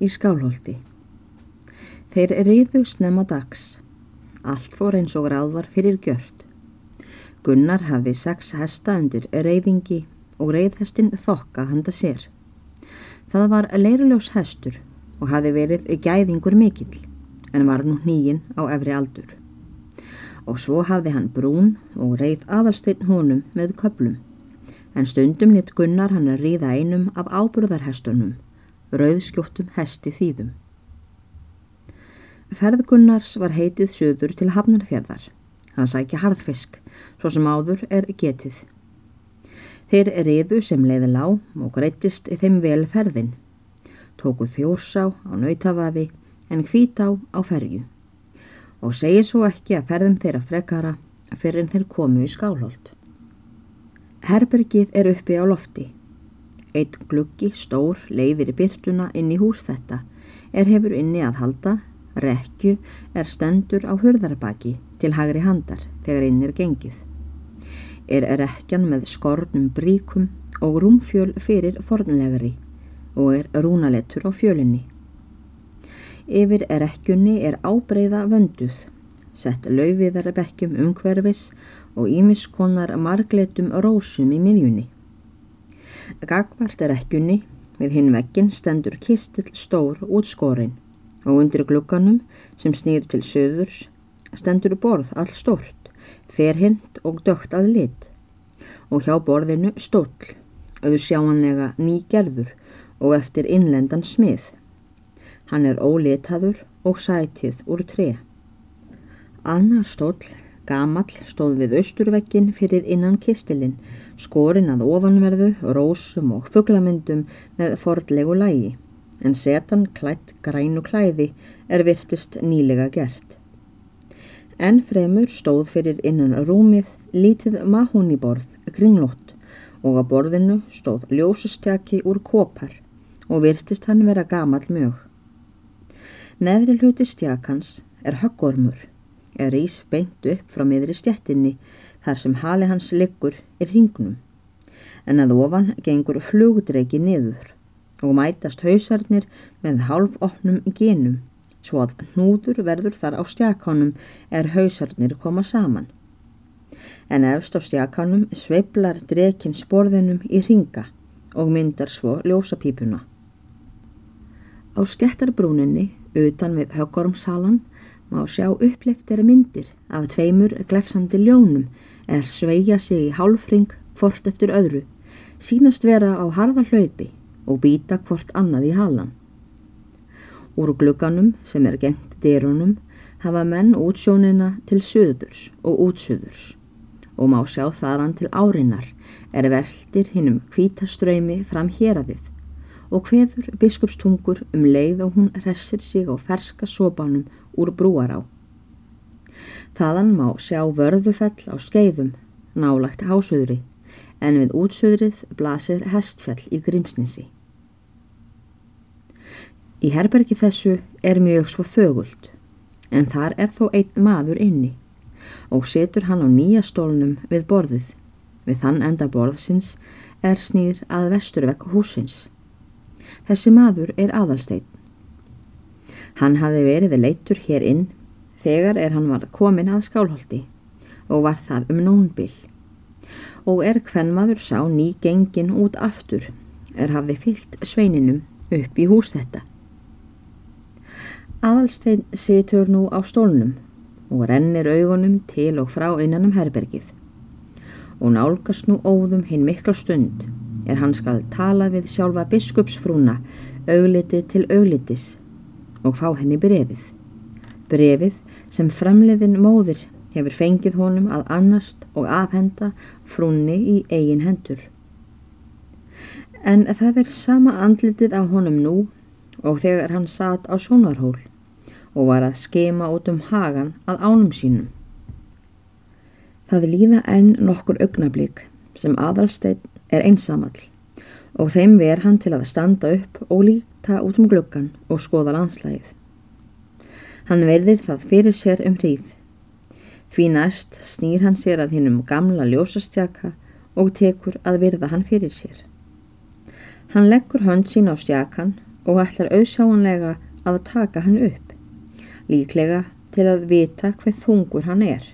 í skálholti. Þeir riðu snemma dags. Allt fór eins og ráð var fyrir gjört. Gunnar hafði sex hesta undir reyfingi og reyðhestin þokka handa sér. Það var leiruljós hestur og hafði verið gæðingur mikill en var nú nýjinn á efri aldur. Og svo hafði hann brún og reyð aðalsteinn honum með köplum en stundum lit Gunnar hann að ríða einum af áburðarhestunum, rauðskjóttum hesti þýðum. Ferð Gunnars var heitið söður til Hafnarfjörðar. Hann sækja harðfisk, svo sem áður er getið. Þeir riðu sem leiði lág og greittist þeim vel ferðin. Tóku þjórsá á nautavaði en hvítá á ferju. Og segi svo ekki að ferðum þeirra frekara fyrir en þeir komu í skálholt. Herbergið er uppi á lofti. Eitt gluggi stór leiðir í byrtuna inn í hús þetta er hefur inni að halda Rekju er stendur á hurðarbaki til hagri handar þegar inn er gengið. Er rekjan með skornum bríkum og rúmfjöl fyrir fornlegari og er rúnalettur á fjölinni. Yfir rekjunni er ábreyða vönduð, sett laufiðarbekkjum umhverfis og ímiskonar margletum rósum í miðjunni. Gagvart er rekjunni við hinn vekkin stendur kistill stór útskórin og undir glugganum sem snýr til söðurs stendur borð all stort, ferhind og dögt að lit og hjá borðinu stóll, auður sjáanlega nýgerður og eftir innlendan smið. Hann er ólitaður og sætið úr tre. Annar stóll, gamall, stóð við austurvekkin fyrir innan kistilinn, skorinn að ofanverðu, rósum og fugglamyndum með fordlegu lægi en setan klætt grænu klæði er virtist nýlega gert. En fremur stóð fyrir innan rúmið lítið mahóniborð kringlótt og á borðinu stóð ljósustjaki úr kopar og virtist hann vera gamal mjög. Neðri hluti stjakans er höggormur, er ís beint upp frá miðri stjettinni þar sem hali hans liggur í ringnum, en að ofan gengur flugdreiki niður og mætast hausarnir með hálfopnum genum svo að hnúður verður þar á stjakánum er hausarnir koma saman. En efst á stjakánum sveiblar drekin sporðinum í ringa og myndar svo ljósapípuna. Á stjættarbrúninni, utan við höggormsalan, má sjá uppleiftir myndir af tveimur glefsandi ljónum er sveigja sig í hálfring hvort eftir öðru, sínast vera á harða hlaupi og býta hvort annað í halan. Úr glugganum sem er gengt dyrunum hafa menn útsjónina til söðurs og útsöðurs og má sjá þaðan til árinar er veldir hinnum kvítaströymi fram hér að við og hveður biskupstungur um leið og hún resir sig á ferska sobanum úr brúar á. Þaðan má sjá vörðufell á skeiðum, nálagt hásöðri, en við útsöðrið blasir hestfell í grímsnissi. Í herbergi þessu er mjög svo þögult en þar er þó einn maður inni og setur hann á nýja stólnum við borðið. Við þann enda borðsins er snýr að vesturvekk húsins. Þessi maður er aðalsteinn. Hann hafi verið leitur hér inn þegar er hann var komin að skálholti og var það um nónbill. Og er hvenn maður sá ný gengin út aftur er hafði fyllt sveininum upp í hús þetta. Aðalstein situr nú á stólnum og rennir augunum til og frá innanum herbergið og nálgast nú óðum hinn mikla stund er hann skal tala við sjálfa biskupsfrúna augliti til auglitis og fá henni brefið. Brefið sem fremliðin móðir hefur fengið honum að annast og afhenda frúnni í eigin hendur. En það er sama andlitið á honum nú og þegar hann satt á sónarhól og var að skema út um hagan að ánum sínum. Það líða enn nokkur augnablík sem aðalsteinn er einsamall og þeim ver hann til að standa upp og líta út um gluggan og skoða landslægið. Hann verðir það fyrir sér um hríð. Því næst snýr hann sér að hinnum gamla ljósastjaka og tekur að virða hann fyrir sér. Hann leggur hönd sín á stjakan og ætlar auðsjáanlega að taka hann upp, líklega til að vita hvað þungur hann er.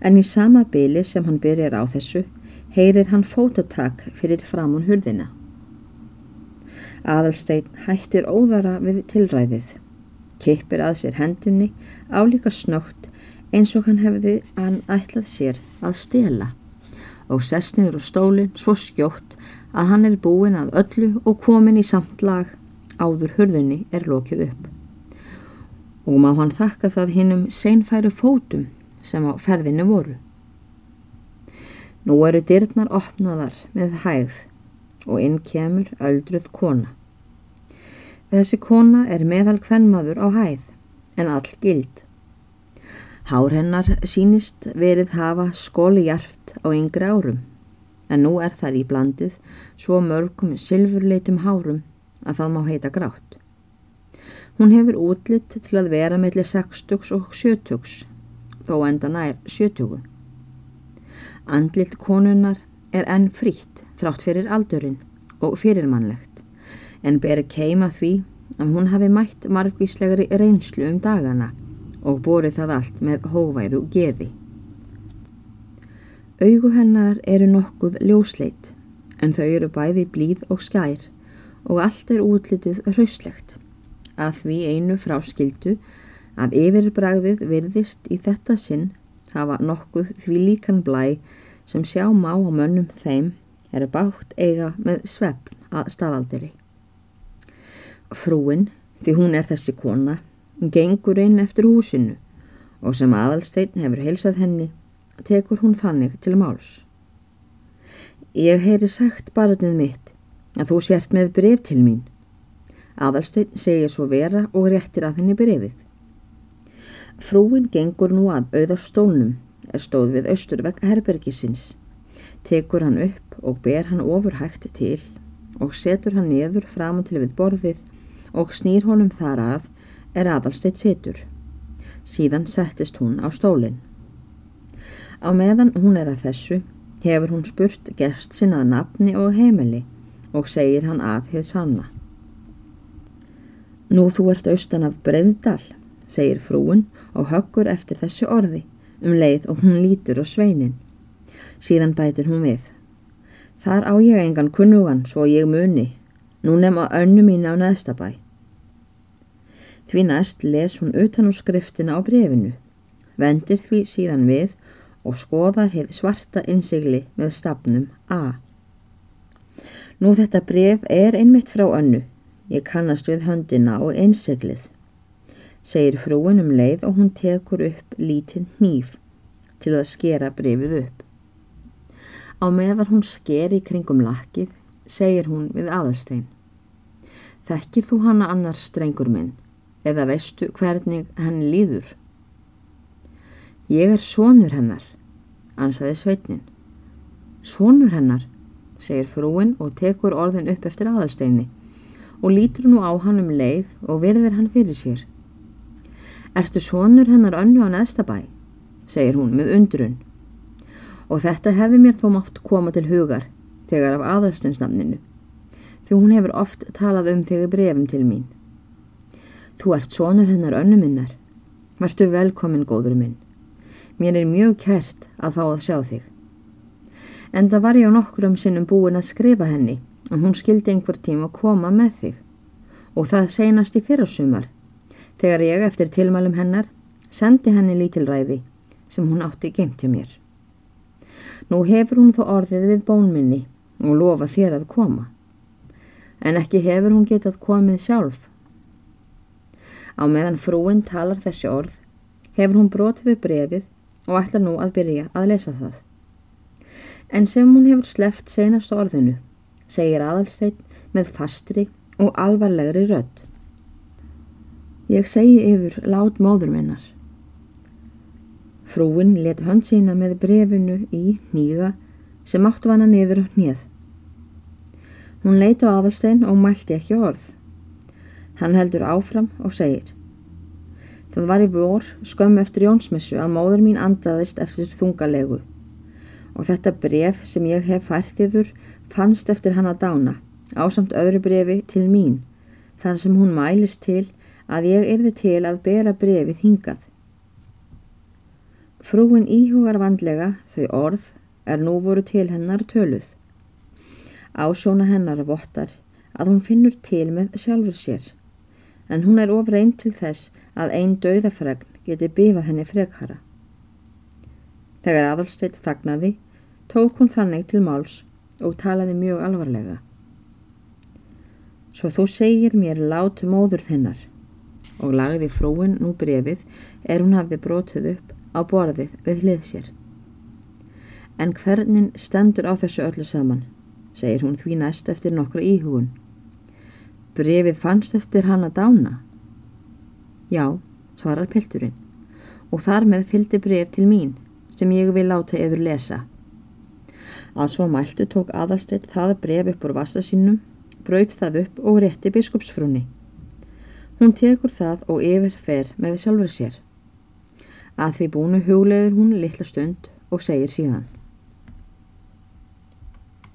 En í sama byli sem hann byrjar á þessu, heyrir hann fótatak fyrir framun hurðina. Aðalstein hættir óðara við tilræðið, kippir að sér hendinni álíka snögt eins og hann hefði hann ætlað sér að stela og sest niður á stólinn svo skjótt að hann er búin að öllu og komin í samt lag áður hurðinni er lokið upp. Og má hann þakka það hinnum seinfæru fótum sem á ferðinu voru. Nú eru dyrnar opnaðar með hægð og inn kemur öldruð kona. Þessi kona er meðal hvernmaður á hæð en all gild. Hár hennar sínist verið hafa skóli hjarft á yngri árum en nú er þar í blandið svo mörgum silfurleitum hárum að það má heita grátt. Hún hefur útlitt til að vera mellir 60 og 70 þó enda nær 70. Andlilt konunnar er enn frítt þrátt fyrir aldurinn og fyrirmannlegt en beri keima því að hún hafi mætt margvíslegri reynslu um dagana og borið það allt með hóværu geði. Augu hennar eru nokkuð ljósleit en þau eru bæði blíð og skær og allt er útlitið hraustlegt. Að því einu fráskildu að yfirbragðið virðist í þetta sinn hafa nokkuð því líkan blæ sem sjá má á mönnum þeim er bátt eiga með svefn að staðalderi. Frúin, því hún er þessi kona, gengur inn eftir húsinu og sem aðalsteinn hefur heilsað henni, tekur hún þannig til máls. Ég heyri sagt barnið mitt að þú sért með bref til mín. Aðalsteinn segir svo vera og réttir að henni brefið. Frúin gengur nú að auða stólnum, er stóð við austurvegg herbergisins, tekur hann upp og ber hann ofurhægt til og setur hann niður fram til við borðið og snýr honum þar að er aðalsteitt setur. Síðan settist hún á stólinn. Á meðan hún er að þessu hefur hún spurt gerst sinnað nafni og heimili og segir hann af heið sanna. Nú þú ert austan af Breiðdal, segir frúin og höggur eftir þessu orði um leið og hún lítur á sveinin. Síðan bætir hún við. Þar á ég engan kunnugan svo ég muni, nú nefn á önnu mín á neðstabæ. Því næst les hún utan úr skriftina á brefinu, vendir því síðan við og skoðar heið svarta innsigli með stafnum A. Nú þetta bref er einmitt frá önnu, ég kannast við höndina og innsiglið, segir frúin um leið og hún tekur upp lítinn hníf til að skera brefið upp. Á meðan hún sker í kringum lakkið, segir hún við aðalstein. Þekkir þú hana annars strengur minn? eða veistu hvernig henni líður? Ég er sonur hennar, ansaði sveitnin. Sonur hennar, segir frúin og tekur orðin upp eftir aðalsteini og lítur nú á hann um leið og verðir hann fyrir sér. Ertu sonur hennar önnu á neðstabæ, segir hún með undrun. Og þetta hefði mér þó mátt koma til hugar þegar af aðalsteinsnafninu, því hún hefur oft talað um í brefum til mín. Þú ert sonur hennar önnu minnar. Verstu velkomin, góður minn. Mér er mjög kært að fá að sjá þig. En það var ég á nokkur um sinnum búin að skrifa henni og hún skildi einhver tím að koma með þig. Og það seinast í fyrrasumar, þegar ég eftir tilmælum hennar sendi henni lítilræði sem hún átti geimt hjá mér. Nú hefur hún þó orðið við bónminni og lofa þér að koma. En ekki hefur hún getað komið sjálf Á meðan frúin talar þessi orð hefur hún brotið upp brefið og ætlar nú að byrja að lesa það. En sem hún hefur sleft senast orðinu, segir aðalsteit með fastri og alvarlegri rödd. Ég segi yfir lát móður minnar. Frúin let hönd sína með brefinu í nýga sem áttu hana niður á hnið. Hún leiti á aðalstein og mælti ekki orð. Hann heldur áfram og segir Það var í vor skömm eftir Jónsmessu að móður mín andaðist eftir þungalegu og þetta bref sem ég hef fært yfir fannst eftir hann að dána ásamt öðru brefi til mín þar sem hún mælist til að ég erði til að bera brefið hingað. Frúin íhugar vandlega þau orð er nú voru til hennar töluð. Ásóna hennar vottar að hún finnur til með sjálfur sér, en hún er ofreint til þess að einn döðafregn geti bifað henni frekara. Þegar aðalsteitt þagnaði, tók hún þannig til máls og talaði mjög alvarlega. Svo þú segir mér lát móður þinnar og lagði frúin nú brefið er hún hafði brotið upp á borðið við hlið sér. En hvernig stendur á þessu öllu saman, segir hún því næst eftir nokkra íhugun. Brefið fannst eftir hann að dána. Já, svarar pilturinn, og þar með fylgdi bref til mín sem ég vil láta eður lesa. Að svo mæltu tók aðalsteitt það bref upp úr vassa sínum, braut það upp og rétti biskupsfrúni. Hún tekur það og yfirfer með sjálfur sér. Að því búinu hugleður hún litla stund og segir síðan.